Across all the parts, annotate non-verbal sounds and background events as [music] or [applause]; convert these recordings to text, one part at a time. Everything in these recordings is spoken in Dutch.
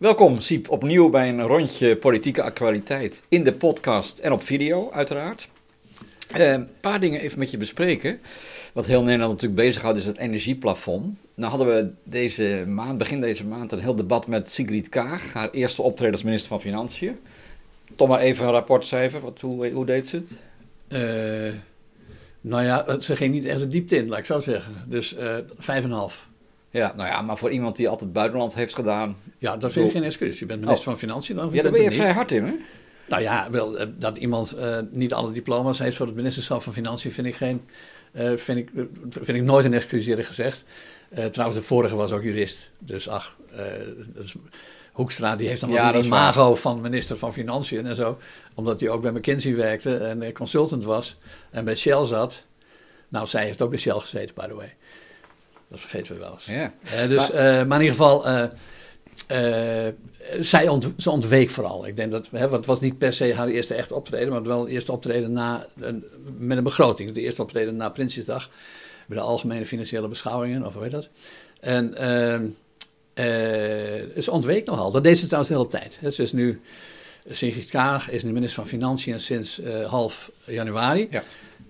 Welkom, Siep, opnieuw bij een rondje politieke actualiteit in de podcast en op video, uiteraard. Eh, een paar dingen even met je bespreken. Wat heel Nederland natuurlijk bezighoudt is het energieplafond. Nou hadden we deze maand, begin deze maand, een heel debat met Sigrid Kaag, haar eerste optreden als minister van Financiën. Toch maar even een rapportcijfer, wat, hoe, hoe deed ze het? Uh, nou ja, ze ging niet echt de diepte in, laat ik zo zeggen. Dus uh, en half. Ja, nou ja, maar voor iemand die altijd buitenland heeft gedaan. Ja, dat vind ik geen excuus. Je bent minister oh. van Financiën. Dan ja, daar ben je vrij hard in, hè? Nou ja, wel, eh, dat iemand uh, niet alle diploma's heeft voor het ministerschap van Financiën vind ik, geen, uh, vind ik, vind ik nooit een excuus eerlijk gezegd. Uh, trouwens, de vorige was ook jurist. Dus ach, Hoekstra die heeft dan ja, een imago van minister van Financiën en zo. Omdat hij ook bij McKinsey werkte en consultant was. En bij Shell zat. Nou, zij heeft ook bij Shell gezeten, by the way. Dat vergeten we wel eens. Ja. Uh, dus, maar, uh, maar, in ieder geval, uh, zij ont, ze ontweek vooral. Ik denk dat, hè, want het was niet per se haar eerste echt optreden, maar wel het eerste optreden na, een, met een begroting. De eerste optreden na Prinsjesdag, bij de algemene financiële beschouwingen, of hoe heet dat. En ehm, ze ontweek nogal. Dat deed ze trouwens de hele tijd. Ze is nu, Sigrid Kaag is nu minister van Financiën sinds half januari. Ja.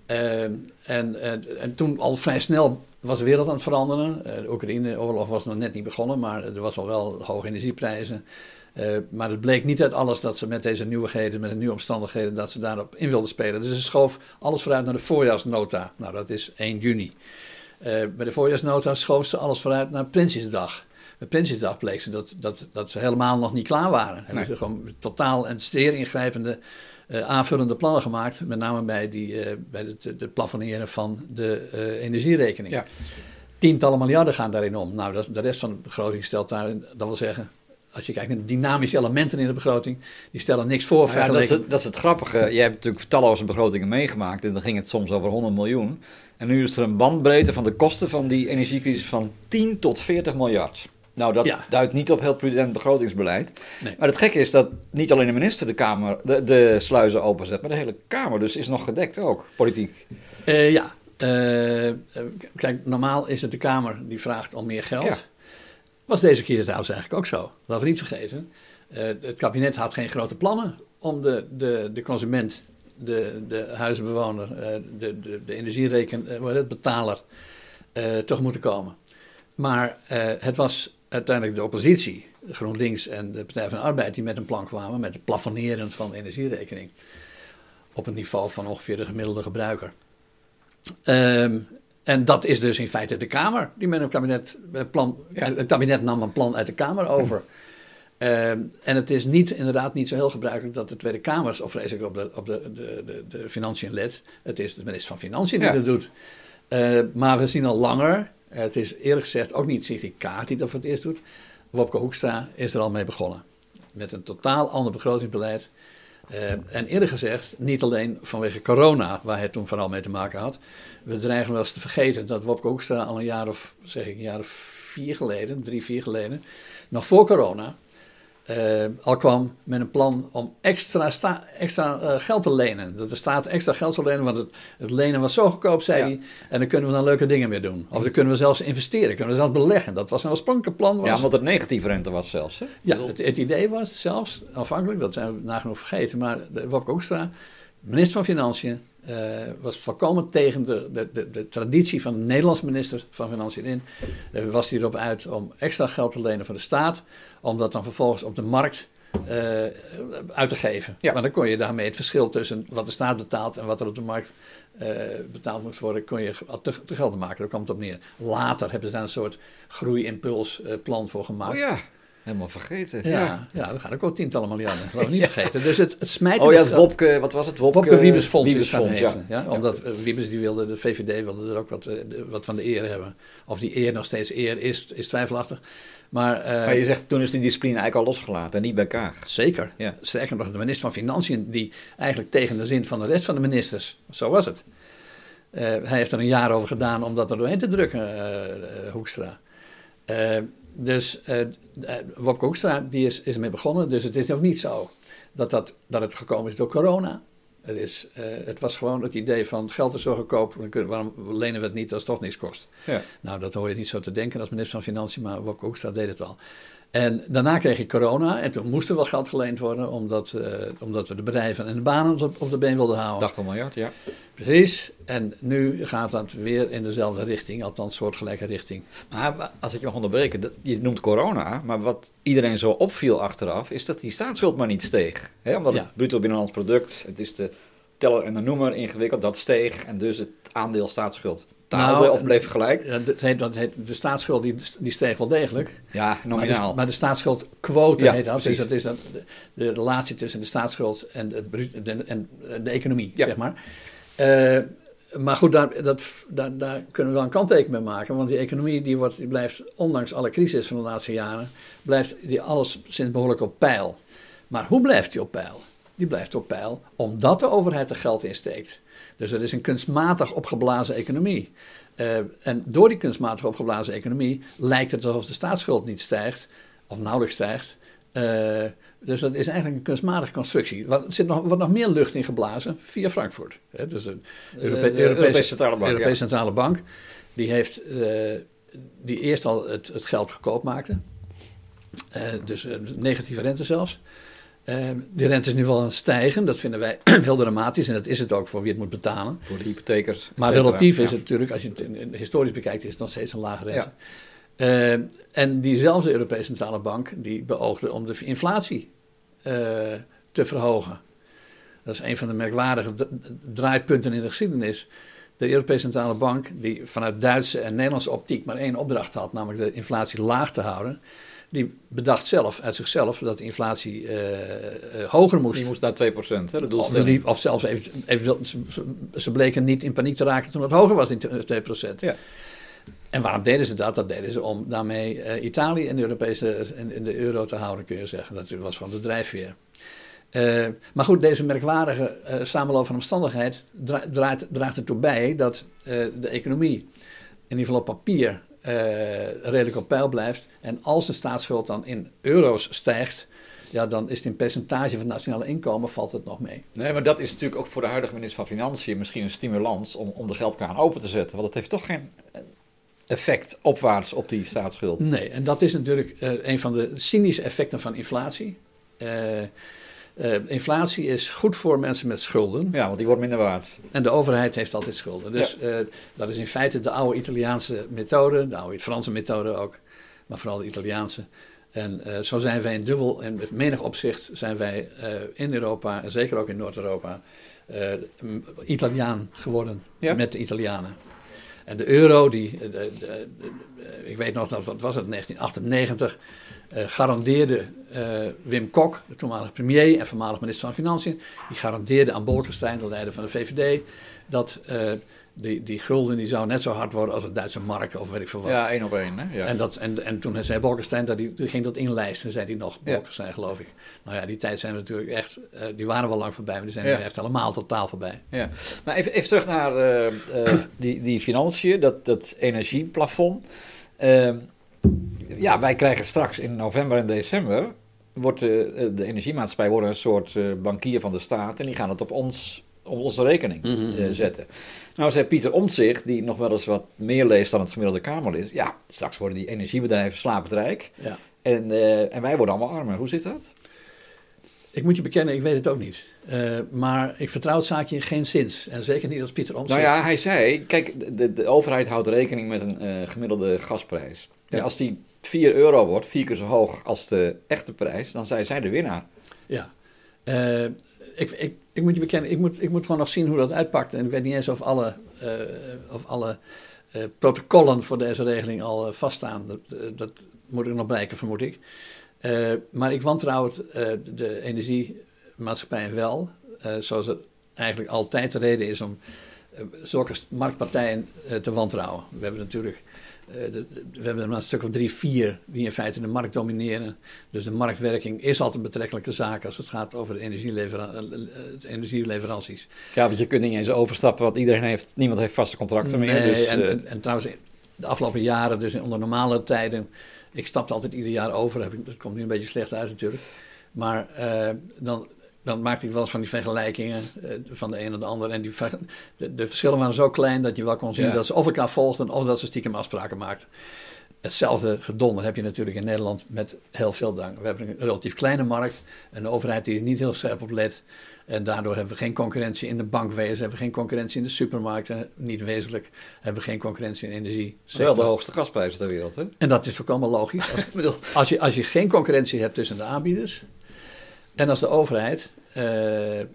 Ehm, en, en toen al vrij snel was de wereld aan het veranderen. Uh, de Oekraïne-oorlog was nog net niet begonnen, maar er was al wel hoge energieprijzen. Uh, maar het bleek niet uit alles dat ze met deze nieuwigheden, met de nieuwe omstandigheden, dat ze daarop in wilden spelen. Dus ze schoof alles vooruit naar de voorjaarsnota. Nou, dat is 1 juni. Uh, bij de voorjaarsnota schoof ze alles vooruit naar Prinsjesdag. Bij Prinsjesdag bleek ze dat, dat, dat ze helemaal nog niet klaar waren. Nee. Dus gewoon totaal en zeer ingrijpende uh, aanvullende plannen gemaakt, met name bij, die, uh, bij het de plafonneren van de uh, energierekening. Ja. Tientallen miljarden gaan daarin om. Nou, dat, de rest van de begroting stelt daar, dat wil zeggen, als je kijkt naar de dynamische elementen in de begroting, die stellen niks voor. Ja, dat, is het, dat is het grappige. Jij hebt natuurlijk talloze begrotingen meegemaakt en dan ging het soms over 100 miljoen. En nu is er een bandbreedte van de kosten van die energiecrisis van 10 tot 40 miljard. Nou, dat duidt niet op heel prudent begrotingsbeleid. Nee. Maar het gekke is dat niet alleen de minister de, kamer, de, de sluizen openzet, maar de hele Kamer dus is nog gedekt ook, politiek. Uh, ja, uh, kijk, normaal is het de Kamer die vraagt om meer geld. Ja. Was deze keer trouwens eigenlijk ook zo. Laten we niet vergeten. Uh, het kabinet had geen grote plannen om de, de, de consument, de, de huizenbewoner, de, de, de energierekenbetaler betaler toch te komen. Maar het was uiteindelijk de oppositie, GroenLinks en de Partij van de Arbeid, die met een plan kwamen met het plafonneren van de energierekening. Op een niveau van ongeveer de gemiddelde gebruiker. Um, en dat is dus in feite de Kamer die met een kabinet, plan, het kabinet nam een plan uit de Kamer over. Um, en het is niet, inderdaad niet zo heel gebruikelijk dat de Tweede Kamer, of vrees ik op de, op de, de, de, de financiën let. Het is de minister van Financiën die ja. dat doet. Uh, maar we zien al langer het is eerlijk gezegd ook niet Sigrid Kaart die dat voor het eerst doet. Wopke Hoekstra is er al mee begonnen. Met een totaal ander begrotingsbeleid. Uh, en eerlijk gezegd, niet alleen vanwege corona, waar hij toen vooral mee te maken had. We dreigen wel eens te vergeten dat Wopke Hoekstra al een jaar of, zeg ik, een jaar of vier geleden, drie, vier geleden, nog voor corona, uh, al kwam met een plan om extra, sta, extra uh, geld te lenen. Dat de staat extra geld zou lenen, want het, het lenen was zo goedkoop, zei ja. hij. En dan kunnen we dan leuke dingen mee doen. Of dan kunnen we zelfs investeren, kunnen we zelfs beleggen. Dat was een oorspronkelijke plan. Was. Ja, want het negatieve rente was zelfs. Hè? Ja, het, het, idee was zelfs, afhankelijk, dat zijn we nagenoeg vergeten, maar Wopke Hoekstra, minister van Financiën, uh, was volkomen tegen de, de, de, de, traditie van de Nederlandse minister van Financiën in. Uh, was hij erop uit om extra geld te lenen van de staat, om dat dan vervolgens op de markt uh, uit te geven. Ja. Maar dan kon je daarmee het verschil tussen wat de staat betaalt en wat er op de markt betaald moest worden, kon je te, te gelden maken. Daar kwam het op neer. Later hebben ze daar een soort groeiimpulsplan voor gemaakt. Oh ja. Helemaal vergeten. Ja, ja. ja we gaan ook wel tientallen miljarden. [laughs] Dat we niet vergeten. Dus het, het smijt. Oh ja, het Wopke, wat was het? Wopke, Wopke Wiebesfonds is gaan heten. Ja. ja. Omdat uh, Wiebes die wilde, de VVD wilde er ook wat, uh, wat van de eer hebben. Of die eer nog steeds eer is, is twijfelachtig. Maar, uh, maar je zegt toen is die discipline eigenlijk al losgelaten en niet bij Kaag. Zeker. Ja. Sterker nog, de minister van Financiën die eigenlijk tegen de zin van de rest van de ministers, zo was het. hij heeft er een jaar over gedaan om dat er doorheen te drukken, Hoekstra dus uh, Wopke Hoekstra die is, is ermee begonnen. Dus het is ook niet zo dat, dat, dat het gekomen is door corona. Het, is, uh, het was gewoon het idee van geld is zo goedkoop, waarom lenen we het niet als het toch niks kost. Ja. Nou, dat hoor je niet zo te denken als minister van Financiën, maar Wopke Hoekstra deed het al. En daarna kreeg ik corona en toen moest er wel geld geleend worden, omdat, uh, omdat we de bedrijven en de banen op, op de been wilden houden. 80 miljard, ja. Precies, en nu gaat dat weer in dezelfde richting, althans soortgelijke richting. Maar als ik je mag onderbreken, je noemt corona, maar wat iedereen zo opviel achteraf, is dat die staatsschuld maar niet steeg. Omdat ja. het bruto binnenlands product, het is de teller en de noemer ingewikkeld, dat steeg en dus het aandeel staatsschuld taalde nou, of bleef gelijk? Dat heet, dat heet, de staatsschuld die, die steeg wel degelijk. Ja, nominaal. Maar de, maar de staatsschuldquote heet dat. Dus dat is dat, de, relatie tussen de staatsschuld en, de, en de economie, zeg maar. Uh, maar goed, daar, dat, daar, daar, kunnen we wel een kanttekening mee maken. Want die economie die wordt, die blijft, ondanks alle crisis van de laatste jaren, blijft die alles sinds behoorlijk op peil. Maar hoe blijft die op peil? Die blijft op peil omdat de overheid er geld in steekt. Dus het is een kunstmatig opgeblazen economie. Uh, en door die kunstmatig opgeblazen economie lijkt het alsof de staatsschuld niet stijgt, of nauwelijks stijgt. Uh, dus dat is eigenlijk een kunstmatige constructie. Er zit nog, wordt nog meer lucht in geblazen via Frankfurt. Hè? Dus de, Europe de Europese, Centrale Bank. Europese Centrale Bank die heeft uh, die eerst al het, het geld goedkoop maakte. dus negatieve rente zelfs. Uh, de rente is nu wel aan het stijgen. Dat vinden wij [clears throat] heel dramatisch. En dat is het ook voor wie het moet betalen. Voor de hypothekers. Maar relatief is het natuurlijk, als je het historisch bekijkt, is het nog steeds een lage rente. Ja. Uh, en diezelfde Europese Centrale Bank die beoogde om de inflatie uh, te verhogen. Dat is een van de merkwaardige draaipunten in de geschiedenis. De Europese Centrale Bank, die vanuit Duitse en Nederlandse optiek maar één opdracht had, namelijk de inflatie laag te houden die bedacht zelf, uit zichzelf, dat de inflatie uh, hoger moest. Die moest naar 2%, hè, de doelstelling. Of, of zelfs even, even, ze bleken niet in paniek te raken toen het hoger was in 2%. Ja. En waarom deden ze dat? Dat deden ze om daarmee uh, Italië in de Europese in, in, de euro te houden, kun je zeggen. Dat was gewoon de drijfveer. Uh, maar goed, deze merkwaardige uh, samenloop van omstandigheid draait, draagt ertoe bij dat de economie, in ieder geval op papier, redelijk op peil blijft. En als de staatsschuld dan in euro's stijgt, ja, dan is het in percentage van het nationale inkomen valt het nog mee. Nee, maar dat is natuurlijk ook voor de huidige minister van Financiën misschien een stimulans om, om de geldkraan open te zetten. Want het heeft toch geen effect opwaarts op die staatsschuld. Nee, en dat is natuurlijk uh, een van de cynische effecten van inflatie. Uh, uh, inflatie is goed voor mensen met schulden. Ja, want die wordt minder waard. En de overheid heeft altijd schulden. Dus ja. uh, dat is in feite de oude Italiaanse methode, de oude Franse methode ook, maar vooral de Italiaanse. En uh, zo zijn wij in dubbel en met menig opzicht zijn wij in Europa, en zeker ook in Noord-Europa, Italiaan geworden ja? met de Italianen. En de euro, die, de, de, de, ik weet nog, dat, wat was het, 1998, uh, garandeerde Wim Kok, de toenmalige premier en voormalig minister van Financiën, die garandeerde aan Bolkestein, de leider van de VVD, dat die, die gulden die zou net zo hard worden als het Duitse mark of weet ik veel wat. Ja, één op één. Hè? Ja. En, dat, en, en toen zei Bolkestein, dat die, ging dat inlijsten, zei hij nog, Bolkestein ja. geloof ik. Nou ja, die tijd zijn we natuurlijk echt, uh, die waren wel lang voorbij, maar die zijn ja. echt helemaal totaal voorbij. Ja. Maar even, even terug naar uh, uh, die, die financiën, dat, dat energieplafond. Ehm, ja, wij krijgen straks in november en december wordt de, de energiemaatschappij wordt een soort bankier van de staat en die gaan het op ons op onze rekening mm -hmm. uh, zetten. Nou zei Pieter Omtzigt, die nog wel eens wat meer leest dan het gemiddelde Kamerlid, ja, straks worden die energiebedrijven slapend rijk ja. en, uh, en wij worden allemaal armer. Hoe zit dat? Ik moet je bekennen, ik weet het ook niet. Uh, maar ik vertrouw het zaakje geen zins. En zeker niet als Pieter Omtzigt. Nou ja, hij zei, kijk, de, de overheid houdt rekening met een gemiddelde gasprijs. Ja. En als die 4 euro wordt, vier keer zo hoog als de echte prijs, dan zijn zij de winnaar. Ja, uh, ik, ik, ik, moet je bekennen, ik moet, ik moet gewoon nog zien hoe dat uitpakt. En ik weet niet eens of alle, uh, of alle uh, protocollen voor deze regeling al vaststaan. Dat, dat moet ik nog blijken, vermoed ik. maar ik wantrouw het, de energiemaatschappij wel, zoals het eigenlijk altijd de reden is om zulke marktpartijen te wantrouwen. We hebben natuurlijk we hebben er maar een stuk of drie, vier die in feite de markt domineren. Dus de marktwerking is altijd een betrekkelijke zaak als het gaat over de energielevera uh, energieleveranties. Ja, want je kunt niet eens overstappen, want iedereen heeft, niemand heeft vaste contracten nee, meer. Dus, en, uh, en, en, trouwens, de afgelopen jaren, dus onder normale tijden, ik stapte altijd ieder jaar over. Heb ik, dat komt nu een beetje slecht uit natuurlijk. Maar dan dan maakte ik wel eens van die vergelijkingen uh, van de een en de ander. En die de, de, verschillen waren zo klein dat je wel kon zien ja. dat ze of elkaar volgden of dat ze stiekem afspraken maakten. Hetzelfde gedonder heb je natuurlijk in Nederland met heel veel dank. We hebben een relatief kleine markt, een overheid die er niet heel scherp op let. En daardoor hebben we geen concurrentie in de bankwezen, hebben we geen concurrentie in de supermarkten, niet wezenlijk, hebben we geen concurrentie in energie. Wel de hoogste gasprijzen ter wereld, hè? En dat is volkomen logisch. [laughs] Als, als, je, als je geen concurrentie hebt tussen de aanbieders en als de overheid uh,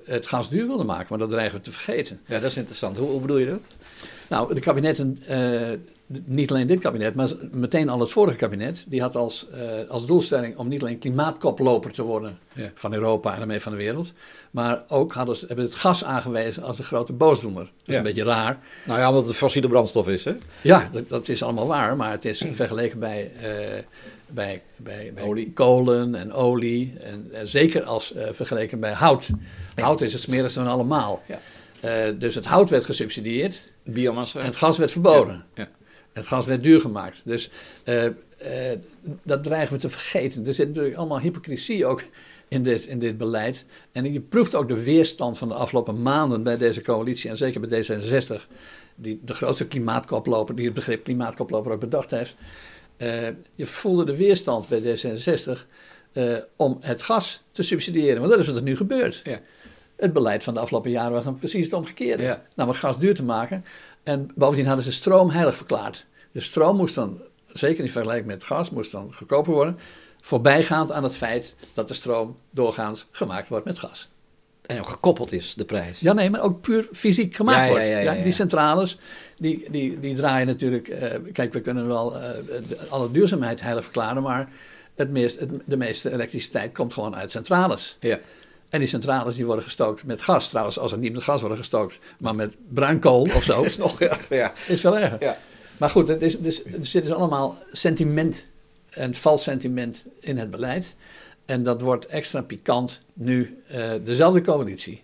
het gas duur wilde maken, maar dat dreigen we te vergeten. Ja, dat is interessant. Hoe, hoe bedoel je dat? Nou, de kabinetten, uh, niet alleen dit kabinet, maar meteen al het vorige kabinet, die had als, uh, als doelstelling om niet alleen klimaatkoploper te worden ja. van Europa en daarmee van de wereld, maar ook hadden ze, hebben het gas aangewezen als de grote boosdoener. Dat is Ja. een beetje raar. Nou ja, omdat het fossiele brandstof is, hè? Ja, dat, dat is allemaal waar, maar het is [clears throat] vergeleken bij, eh, bij, bij, bij Olie. kolen en olie. En, zeker als eh, vergeleken bij hout. Hout is het smerigste van allemaal. Ja. Eh, dus het hout werd gesubsidieerd Biomassa. en het gas werd verboden. Ja. Het gas werd duur gemaakt. Dus eh, dat dreigen we te vergeten. Er zit natuurlijk allemaal hypocrisie ook in dit, in dit beleid. En je proeft ook de weerstand van de afgelopen maanden bij deze coalitie. En zeker bij D66, die de grootste klimaatkoploper, die het begrip klimaatkoploper ook bedacht heeft. Eh, je voelde de weerstand bij D66 eh, om het gas te subsidiëren. Want dat is wat er nu gebeurt. Ja. Het beleid van de afgelopen jaren was dan precies het omgekeerde. Ja. Namelijk gas duur te maken. En bovendien hadden ze stroom heilig verklaard. De stroom moest dan, zeker in vergelijking met gas, moest dan goedkoper worden. Voorbijgaand aan het feit dat de stroom doorgaans gemaakt wordt met gas. En ook gekoppeld is, de prijs. Ja, nee, maar ook puur fysiek gemaakt Ja, wordt. ja. Die centrales, die, die, die draaien natuurlijk... eh, kijk, we kunnen wel eh, alle duurzaamheid heilig verklaren, maar het meest, het- de meeste elektriciteit komt gewoon uit centrales. Ja. En die centrales die worden gestookt met gas. Trouwens, als er niet met gas worden gestookt, maar met bruinkool of zo, [laughs] is nog erger, ja. is veel erger. Ja. Maar goed, het is, is, er zit dus allemaal sentiment en vals sentiment in het beleid. En dat wordt extra pikant nu eh, dezelfde coalitie,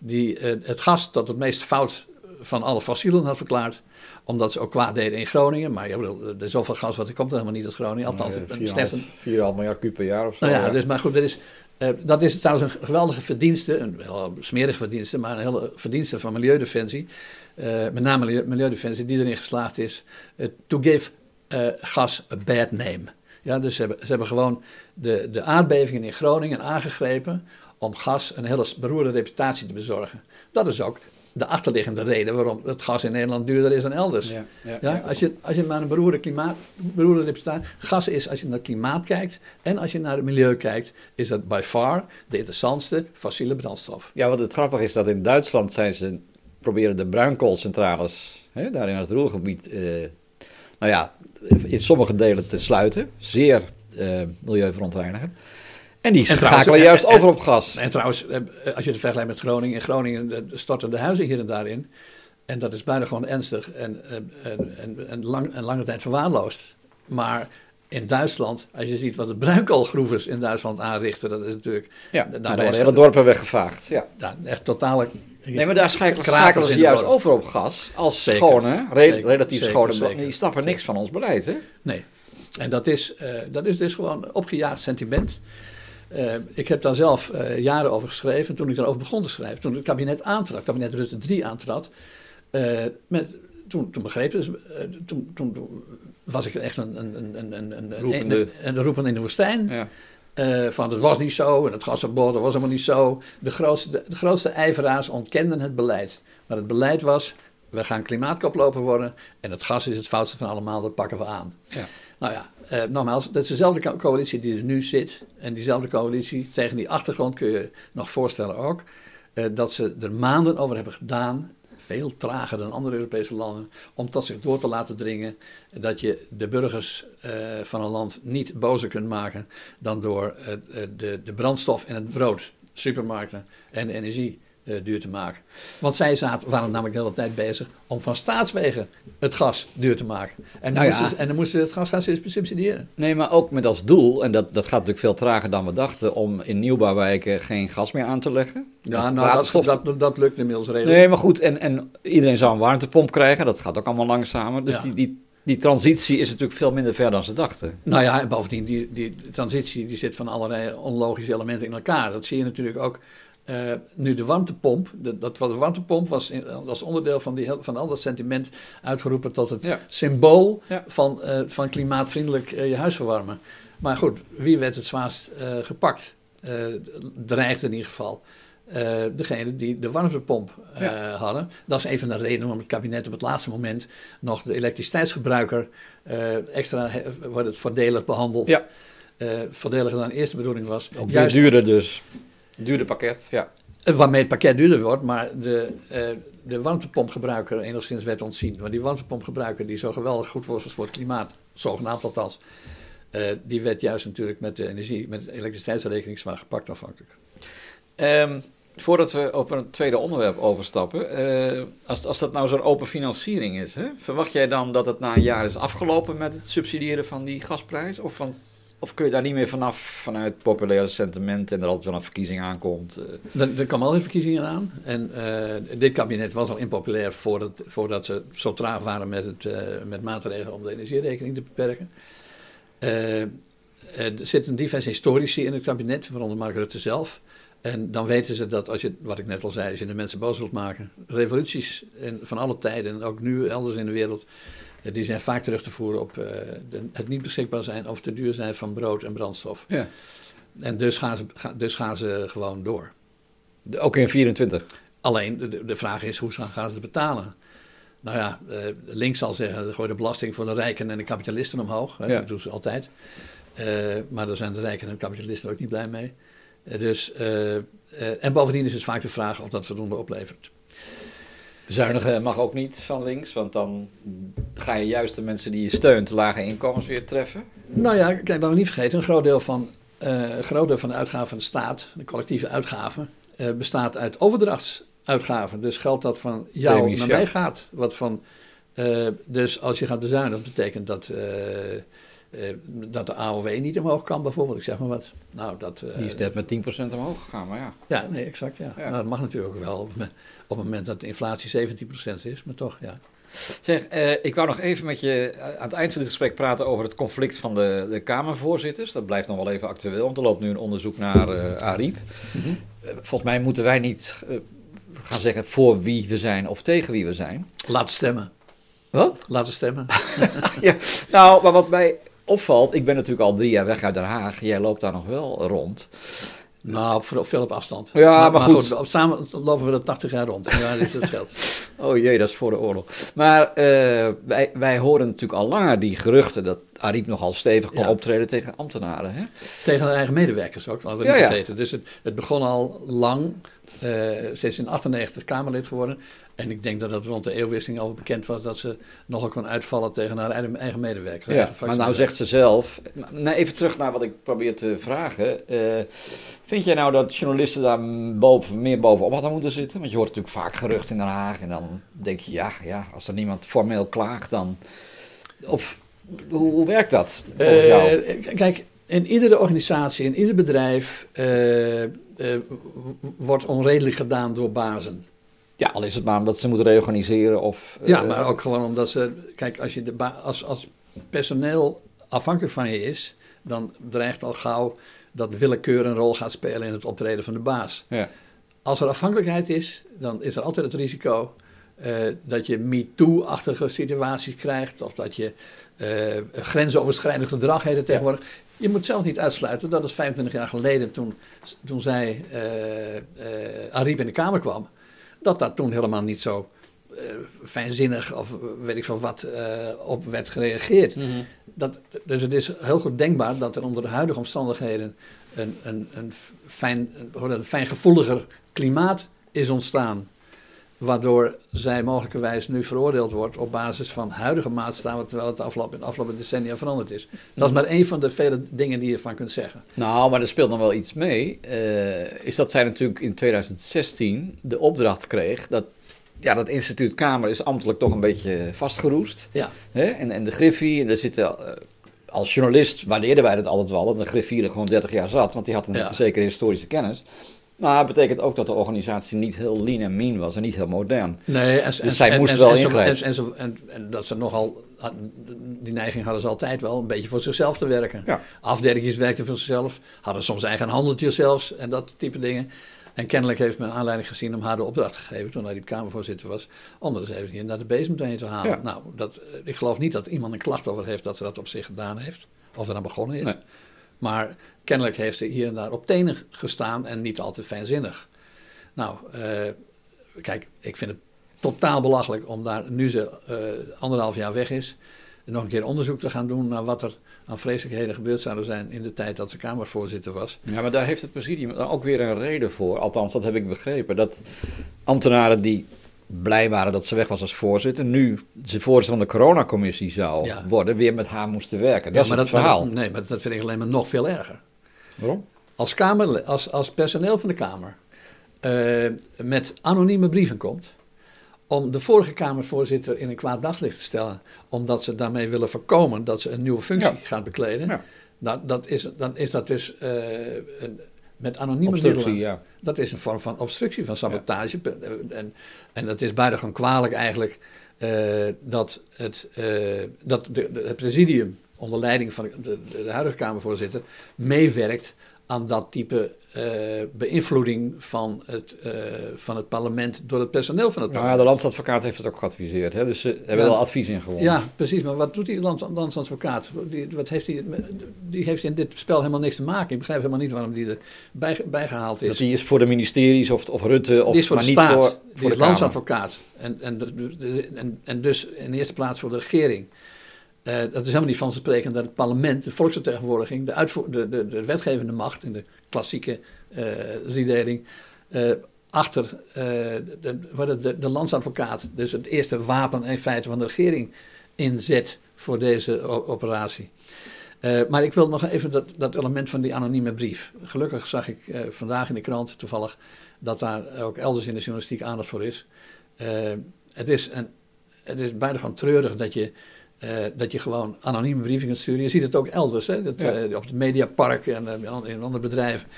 die eh, het gas tot het meest fout van alle fossielen had verklaard, omdat ze ook kwaad deden in Groningen. Maar ja, bedoel, er is zoveel gas, wat er komt er helemaal niet uit Groningen. Althans, een 4,5 miljard kuub per jaar of zo. nou ja, dus, maar goed, dat is, eh, dat is trouwens een geweldige verdienste, een wel smerige verdienste, maar een hele verdienste van Milieudefensie. Met name Milieu- Milieudefensie, die erin geslaagd is to give gas a bad name. Ja, dus ze hebben, ze hebben gewoon de, de aardbevingen in Groningen aangegrepen om gas een hele beroerde reputatie te bezorgen. Dat is ook de achterliggende reden waarom het gas in Nederland duurder is dan elders. Ja, ja, Ja, ja. Als, je, als je naar een beroerde, klimaat, beroerde reputatie... Gas is, als je naar het klimaat kijkt en als je naar het milieu kijkt... is dat by far de interessantste fossiele brandstof. Ja, wat het grappige is dat in Duitsland zijn ze proberen de bruinkoolcentrales hè, daar in het Ruhrgebied, eh, nou ja, in sommige delen te sluiten. Zeer eh milieuverontreinigend. En die schakelen en- juist en- over op gas. En trouwens, eh, als je het vergelijkt met Groningen... in Groningen eh, storten de huizen hier en daar in. En dat is bijna gewoon ernstig en, en, en, en, lang, en lange tijd verwaarloosd. Maar in Duitsland, als je ziet wat de bruinkoolgroeves in Duitsland aanrichten... dat is natuurlijk... Ja, daar- worden hele dorpen weggevaagd. Ja. ja, echt totale... Nee, maar daar schakelen, ze juist over op gas. Als Zeker, schone, re- zeker, relatief zeker, schone. zeker. Die snappen niks van ons beleid, hè? Nee. En dat is, eh, dat is dus gewoon opgejaagd sentiment. Eh, ik heb daar zelf eh, jaren over geschreven. Toen ik daarover begon te schrijven, toen het kabinet aantrad, het kabinet Rutte 3 aantrad, met, toen, toen begrepen ze, eh, toen, toen was ik echt een, een, een, een, een, een, Roepende. een, een roepende in de woestijn. Ja. Eh, van het was niet zo en het gasverbod dat was helemaal niet zo. De grootste, de grootste ijveraars ontkenden het beleid. Maar het beleid was, we gaan klimaatkoploper worden en het gas is het foutste van allemaal, dat pakken we aan. Ja. Nou ja, eh, nogmaals, dat is dezelfde co- coalitie die er nu zit. En diezelfde coalitie, tegen die achtergrond kun je nog voorstellen ook, eh, dat ze er maanden over hebben gedaan, veel trager dan andere Europese landen, om tot zich door te laten dringen dat je de burgers eh, van een land niet bozer kunt maken dan door eh, eh, de, de brandstof en het brood, supermarkten en energie duur te maken. Want zij zaten, waren namelijk de hele tijd bezig om van staatswegen het gas duur te maken. En dan, Nou ja. moesten, ze- en dan moesten ze het gas gaan subsidiëren. Nee, maar ook met als doel, en dat, dat gaat natuurlijk veel trager dan we dachten, om in nieuwbouwwijken geen gas meer aan te leggen. Ja, nou, dat, dat, dat lukt inmiddels redelijk. Nee, maar goed, en, en iedereen zou een warmtepomp krijgen, dat gaat ook allemaal langzamer. Dus Ja. die, die, die transitie is natuurlijk veel minder ver dan ze dachten. Nou ja, en bovendien, die, die transitie die zit van allerlei onlogische elementen in elkaar. Dat zie je natuurlijk ook Uh, nu de warmtepomp, de, dat, de warmtepomp was in, als onderdeel van, die, van al dat sentiment uitgeroepen tot het Ja. symbool Ja. van, eh, van klimaatvriendelijk eh, je huis verwarmen. Maar goed, wie werd het zwaarst eh, gepakt? Eh dreigde in ieder geval. Eh degene die de warmtepomp eh, Ja. hadden. Dat is een van de redenen waarom het kabinet op het laatste moment nog de elektriciteitsgebruiker eh, extra he- wordt het voordelig behandeld. Ja. Eh, voordeliger dan de eerste bedoeling was. Ook Juist duurder dus. Duurder pakket, ja. eh, Waarmee het pakket duurder wordt, maar de, eh, de warmtepompgebruiker enigszins werd ontzien. Want die warmtepompgebruiker die zo geweldig goed was voor het klimaat, zogenaamd althans, eh, die werd juist natuurlijk met de energie, met de elektriciteitsrekening zwaar gepakt afhankelijk. Ehm, voordat we op een tweede onderwerp overstappen, eh, als, als dat nou zo'n open financiering is, hè, verwacht jij dan dat het na een jaar is afgelopen met het subsidiëren van die gasprijs? Of, van, of kun je daar niet meer vanaf vanuit populaire sentiment en er altijd wel een verkiezing aankomt? eh? Er, er kwamen al die verkiezingen aan. En eh, dit kabinet was al impopulair voordat, voordat ze zo traag waren met, het, eh, met maatregelen om de energierekening te beperken. Eh, er zitten diverse historici in het kabinet, waaronder Mark Rutte zelf. En dan weten ze dat als je, wat ik net al zei, als je de mensen boos wilt maken, revoluties in, van alle tijden en ook nu elders in de wereld, die zijn vaak terug te voeren op eh, de- het niet beschikbaar zijn of te duur zijn van brood en brandstof. Ja. En dus gaan ze, ga- dus gaan ze gewoon door. Ook in 24. Alleen de, de- vraag is, hoe gaan gaan ze het betalen? Nou ja, eh, links zal zeggen, gooi de belasting voor de rijken en de kapitalisten omhoog. Hè, Ja. Dat doen ze altijd. Eh, maar daar zijn de rijken en de kapitalisten ook niet blij mee. Eh, dus, eh, eh, en bovendien is het vaak de vraag of dat voldoende oplevert. Bezuinigen mag ook niet van links, want dan ga je juist de mensen die je steunt, lage inkomens weer treffen. Nou ja, kijk, laten we niet vergeten, een groot deel van, een groot deel van de uitgaven van de staat, de collectieve uitgaven, eh, bestaat uit overdrachtsuitgaven. Dus geld dat van jou naar ja. mij gaat. Wat van, eh, dus als je gaat bezuinigen, dat betekent dat, dat de AOW niet omhoog kan bijvoorbeeld. Ik zeg maar wat. Nou, dat, eh, Die is net met 10% omhoog gegaan, maar ja. Ja, nee, exact. Ja. Ja. Nou, dat mag natuurlijk wel op, het me- op het moment dat de inflatie 17% is, maar toch, ja. Zeg, eh, ik wou nog even met je eh, aan het eind van dit gesprek praten over het conflict van de, de Kamervoorzitters. Dat blijft nog wel even actueel, want er loopt nu een onderzoek naar eh Ariep. Mhm. Eh, volgens mij moeten wij niet eh, gaan zeggen voor wie we zijn of tegen wie we zijn. Laten stemmen. Wat? Laten stemmen. [laughs] ja, nou, maar wat mij opvalt, ik ben natuurlijk al drie jaar weg uit Den Haag. Jij loopt daar nog wel rond. Nou, op, veel op afstand. Ja, maar goed. samen lopen we er 80 jaar rond. Ja, dat scheelt. [laughs] Oh jee, dat is voor de oorlog. Maar eh, wij, wij horen natuurlijk al langer die geruchten dat Ariep nogal stevig kon Ja. optreden tegen ambtenaren. Hè? Tegen de eigen medewerkers ook, laten we Ja, niet ja. vergeten. Dus het, het begon al lang. eh ze is in 98 Kamerlid geworden. En ik denk dat het rond de eeuwwisseling al bekend was dat ze nogal kon uitvallen tegen haar eigen medewerkers. Ja, maar nou zegt ze zelf. Nou, even terug naar wat ik probeer te vragen. Eh, vind jij nou dat journalisten daar boven, meer bovenop hadden moeten zitten? Want je hoort natuurlijk vaak geruchten in Den Haag. En dan denk je, ja, ja als er niemand formeel klaagt, dan. Of hoe, hoe werkt dat? Volgens jou? Eh, kijk, in iedere organisatie, in ieder bedrijf eh, wordt onredelijk gedaan door bazen. Ja, al is het maar omdat ze moeten reorganiseren of... Ja, eh, maar ook gewoon omdat ze. Kijk, als, je de als, als personeel afhankelijk van je is, dan dreigt al gauw dat willekeur een rol gaat spelen in het optreden van de baas. Ja. Als er afhankelijkheid is, dan is er altijd het risico eh, dat je MeToo-achtige situaties krijgt. Of dat je eh, grensoverschrijdend gedrag heet tegenwoordig. Je moet zelf niet uitsluiten dat het 25 jaar geleden, toen, toen zij, Ariep in de Kamer kwam, dat dat toen helemaal niet zo eh, fijnzinnig of weet ik veel wat eh, op werd gereageerd. Mhm. Dat, dus het is heel goed denkbaar dat er onder de huidige omstandigheden een, een, een, fijn, een fijngevoeliger klimaat is ontstaan. Waardoor zij mogelijkerwijs nu veroordeeld wordt op basis van huidige maatstaven, terwijl het de afgelopen, de afgelopen decennia veranderd is. Dat is maar één van de vele dingen die je van kunt zeggen. Nou, maar er speelt nog wel iets mee. eh, is dat zij natuurlijk in 2016 de opdracht kreeg dat... Ja, dat instituut Kamer is ambtelijk toch een beetje vastgeroest. Ja, Hè? En, en de Griffie, en daar zitten... eh, als journalist waardeerden wij dat altijd wel, dat de Griffie er gewoon 30 jaar zat. Want die had een Ja. zekere historische kennis. Maar het betekent ook dat de organisatie niet heel lean en mean was en niet heel modern. Nee, en, Dus zij moest wel en, ingrijpen. En, en, dat ze nogal, die neiging hadden ze altijd wel, een beetje voor zichzelf te werken. Ja. Afdelingjes werkten voor zichzelf, hadden soms eigen handeltje zelfs en dat type dingen. En kennelijk heeft men aanleiding gezien om haar de opdracht gegeven, toen hij die Kamervoorzitter was, om er eens even naar de bezem te halen. Ja. Nou, dat, eh, ik geloof niet dat iemand een klacht over heeft dat ze dat op zich gedaan heeft, of eraan begonnen is. Nee. Maar kennelijk heeft ze hier en daar op tenen gestaan en niet altijd fijnzinnig. Nou, eh, kijk, ik vind het totaal belachelijk om daar, nu ze eh, anderhalf jaar weg is, nog een keer onderzoek te gaan doen naar wat er aan vreselijkheden gebeurd zouden zijn in de tijd dat ze Kamervoorzitter was. Ja, maar daar heeft het presidium ook weer een reden voor. Althans, dat heb ik begrepen. Dat ambtenaren die blij waren dat ze weg was als voorzitter, nu ze voorzitter van de coronacommissie zou Ja. worden, weer met haar moesten werken. Dat Ja, is maar het dat, verhaal. maar nee, maar dat vind ik alleen maar nog veel erger. Waarom? Als, kamer, als, als personeel van de Kamer eh, met anonieme brieven komt om de vorige Kamervoorzitter in een kwaad daglicht te stellen, omdat ze daarmee willen voorkomen dat ze een nieuwe functie Ja. gaat bekleden, Ja. dat, dat is, dan is dat dus eh, een, met anonieme middelen. ja. Dat is een vorm van obstructie, van sabotage. En, en dat is buitengewoon kwalijk eigenlijk eh, dat, het, eh, dat de, de- het presidium onder leiding van de, de, de huidige Kamervoorzitter meewerkt aan dat type eh, beïnvloeding van het, eh, van het parlement door het personeel van het Nou ja, parlement. de landsadvocaat heeft het ook geadviseerd. Hè? Dus ze hebben Ja. wel advies ingewonnen. Ja, precies. Maar wat doet die land- landsadvocaat? Die, wat heeft die, die heeft in dit spel helemaal niks te maken. Ik begrijp helemaal niet waarom die erbij bijgehaald is. Dat die is voor de ministeries of, of Rutte, of, die is voor maar de niet staat, voor, die voor is de Kamer. landsadvocaat. En, en, en, en dus in de eerste plaats voor de regering. Eh, dat is helemaal niet vanzelfsprekend dat het parlement, de volksvertegenwoordiging, de, de, de, de wetgevende macht in de klassieke eh, achter de, de, landsadvocaat, dus het eerste wapen in feite van de regering, inzet voor deze operatie. Maar ik wil nog even dat, dat element van die anonieme brief. Gelukkig zag ik vandaag in de krant toevallig dat daar ook elders in de journalistiek aandacht voor is. Het, is een, het is buitengewoon treurig dat je, eh, dat je gewoon anonieme brieven kunt sturen. Je ziet het ook elders, hè, dat, Ja. eh, op het Mediapark en eh, in andere bedrijven.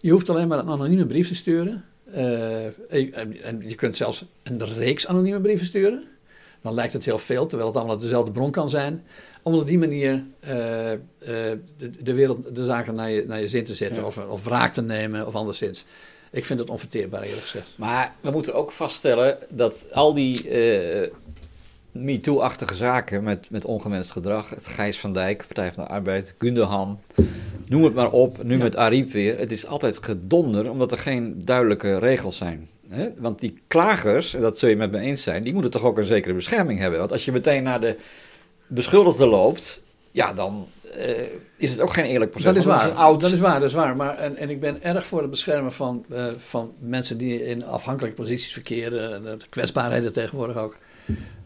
Je hoeft alleen maar een anonieme brief te sturen. En, en je kunt zelfs een reeks anonieme brieven sturen. Dan lijkt het heel veel, terwijl het allemaal uit dezelfde bron kan zijn. Om op die manier de, de wereld, de zaken naar je, naar je zin te zetten. Ja. Of, of wraak te nemen of anderszins. Ik vind het onverteerbaar eerlijk gezegd. Maar we moeten ook vaststellen dat al die MeToo-achtige zaken met, met ongewenst gedrag, het Gijs van Dijk, Partij van de Arbeid, Gundogan, noem het maar op, nu Ja. met Ariep weer, het is altijd gedonder omdat er geen duidelijke regels zijn. Want die klagers, en dat zul je met me eens zijn, die moeten toch ook een zekere bescherming hebben. Want als je meteen naar de beschuldigde loopt, ja, dan eh, is het ook geen eerlijk proces. Dat is waar. oud... Dat is waar, dat is waar. Maar, en, en ik ben erg voor het beschermen van, eh, van mensen die in afhankelijke posities verkeren. En de kwetsbaarheden tegenwoordig ook.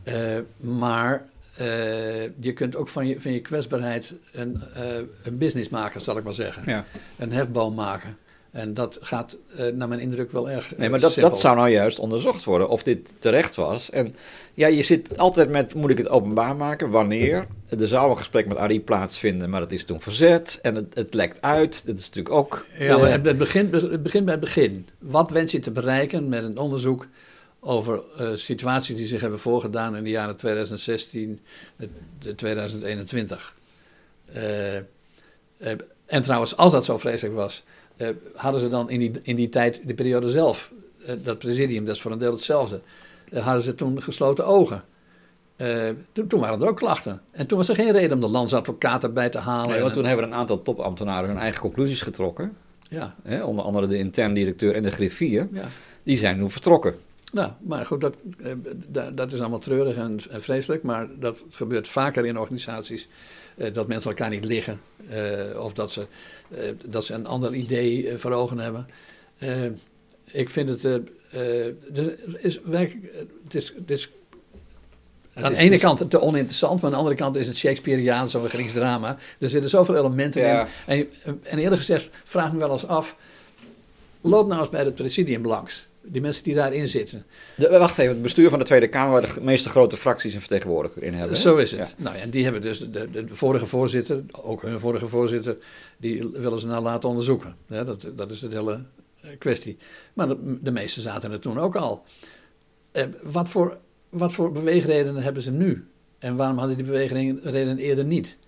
Eh, maar eh, je kunt ook van je, van je kwetsbaarheid een, eh, een business maken, zal ik maar zeggen. Ja. Een hefboom maken. En dat gaat naar mijn indruk wel erg. Nee, maar dat, simpel. dat zou nou juist onderzocht worden, of dit terecht was. En ja, je zit altijd met, moet ik het openbaar maken, wanneer? Er zou een gesprek met Arie plaatsvinden, maar dat is toen verzet en het, het lekt uit. Dat is natuurlijk ook... Ja, maar het, begint, het begint bij het begin. Wat wens je te bereiken met een onderzoek over eh, situaties die zich hebben voorgedaan in de jaren 2016 en 2021? Eh, eh, en trouwens, als dat zo vreselijk was, eh, hadden ze dan in die, in die tijd, de periode zelf, eh, dat presidium, dat is voor een deel hetzelfde, eh, hadden ze toen gesloten ogen. Eh, toen, toen waren er ook klachten. En toen was er geen reden om de landsadvocaat erbij te halen. nee, want toen hebben een aantal topambtenaren hun eigen conclusies getrokken. ja, Hè, onder andere de intern directeur en de griffier. ja. Die zijn nu vertrokken. Nou, maar goed, dat, eh, da- dat is allemaal treurig en, en vreselijk. Maar dat gebeurt vaker in organisaties. eh, dat mensen elkaar niet liggen. eh, of dat ze, dat ze een ander idee voor ogen hebben. Ik vind het. er is Het is, het is aan de ene kant te oninteressant, maar aan de andere kant is het Shakespeareaans of een Grieks drama. Er zitten zoveel elementen Ja. in. En, en eerlijk gezegd, vraag me wel eens af. Loop nou eens bij het presidium langs. Die mensen die daarin zitten. De, wacht even, het bestuur van de Tweede Kamer, waar de meeste grote fracties een vertegenwoordiger in hebben. Zo is het. Ja. Nou ja, en die hebben dus de, de, de vorige voorzitter, ook hun vorige voorzitter, die willen ze nou laten onderzoeken. Ja, dat, dat is de hele eh, kwestie. Maar de, de meeste zaten er toen ook al. Eh, wat, voor, wat voor beweegredenen hebben ze nu? En waarom hadden die beweegredenen eerder niet?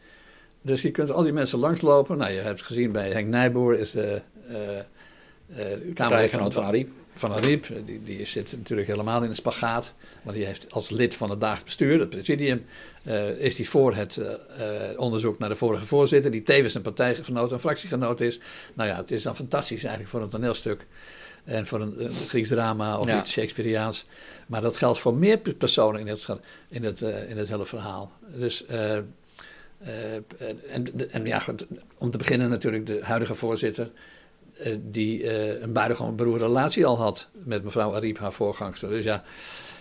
Dus je kunt al die mensen langslopen. Nou, je hebt gezien bij Henk Nijboer is, eh, Uh, Kamergenoot van Ariep. Van Ariep, die, die zit natuurlijk helemaal in de spagaat. Maar die heeft als lid van het dagelijks bestuur, het presidium, uh, is hij voor het uh, onderzoek naar de vorige voorzitter, die tevens een partijgenoot en fractiegenoot is. Nou ja, het is dan fantastisch eigenlijk voor een toneelstuk. En voor een, een Grieks drama of iets Shakespeareaans. Maar dat geldt voor meer personen in het, in het, in het hele verhaal. Dus uh, en, en, ja, om te beginnen natuurlijk de huidige voorzitter, die uh, een buitengewoon beroerde relatie al had met mevrouw Ariep, haar voorgangster. Dus ja.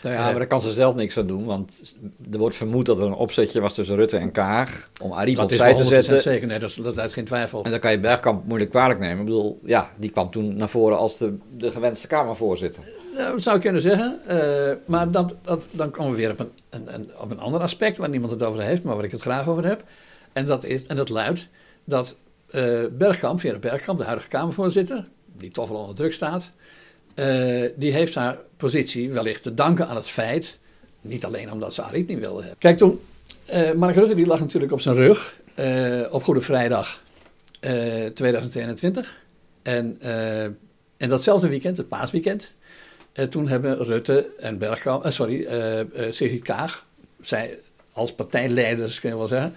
Nou ja, maar daar kan ze zelf niks aan doen, want er wordt vermoed dat er een opzetje was tussen Rutte en Kaag om Ariep opzij te zetten. Dat is zeker, nee, dat, dat uit geen twijfel. En dan kan je Bergkamp moeilijk kwalijk nemen. Ik bedoel, ja, die kwam toen naar voren als de, de gewenste Kamervoorzitter. Nou, dat zou ik kunnen zeggen. Uh, maar dat, dat, dan komen we weer op een, een, een, op een ander aspect waar niemand het over heeft, maar waar ik het graag over heb. En dat, is, en dat luidt dat uh, Bergkamp, Vera Bergkamp, de huidige Kamervoorzitter, die toch wel onder druk staat, uh, die heeft haar positie wellicht te danken aan het feit, niet alleen omdat ze Ariep niet wilde hebben. Kijk, toen, uh, Mark Rutte die lag natuurlijk op zijn rug op Goede Vrijdag 2021. En, en datzelfde weekend, het paasweekend, toen hebben Rutte en Bergkamp, sorry, Sigrid Kaag, zij als partijleiders kun je wel zeggen,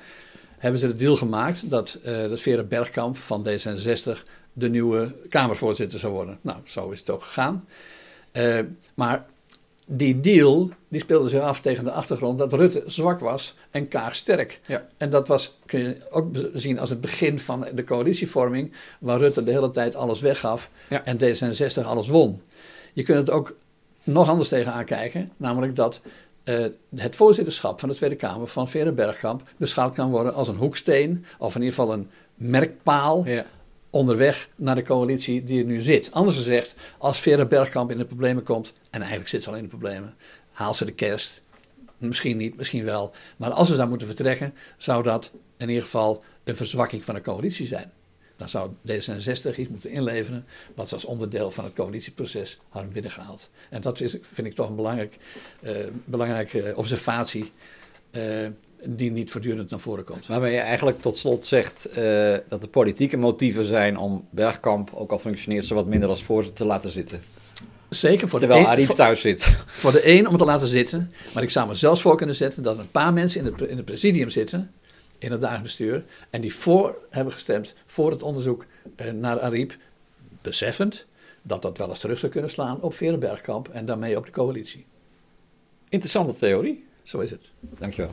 hebben ze de deal gemaakt dat, uh, dat Vera Bergkamp van D66 de nieuwe Kamervoorzitter zou worden. Nou, zo is het ook gegaan. Uh, maar die deal die speelde zich af tegen de achtergrond dat Rutte zwak was en Kaag sterk. Ja. En dat was, kun je ook zien als het begin van de coalitievorming, waar Rutte de hele tijd alles weggaf ja. en D66 alles won. Je kunt het ook nog anders tegenaan kijken, namelijk dat uh, het voorzitterschap van de Tweede Kamer van Vera Bergkamp beschouwd kan worden als een hoeksteen, of in ieder geval een merkpaal ja. onderweg naar de coalitie die er nu zit. Anders gezegd, als Vera Bergkamp in de problemen komt, en eigenlijk zit ze al in de problemen, haalt ze de kerst. Misschien niet, misschien wel. Maar als ze zou moeten vertrekken, zou dat in ieder geval een verzwakking van de coalitie zijn. Dan zou D66 iets moeten inleveren wat ze als onderdeel van het coalitieproces hadden binnengehaald. En dat is, vind ik toch een belangrijk, uh, belangrijke observatie uh, die niet voortdurend naar voren komt. Waarmee je eigenlijk tot slot zegt uh, dat er politieke motieven zijn om Bergkamp, ook al functioneert ze wat minder als voorzitter, te laten zitten. Zeker voor Terwijl de Arif thuis zit. Voor de een om het te laten zitten. Maar ik zou me zelfs voor kunnen zetten dat er een paar mensen in het, in het presidium zitten in het dagelijks bestuur. En die voor hebben gestemd voor het onderzoek eh, naar Ariep, beseffend dat dat wel eens terug zou kunnen slaan op Verenbergkamp en daarmee op de coalitie. Interessante theorie. Zo is het. Dankjewel.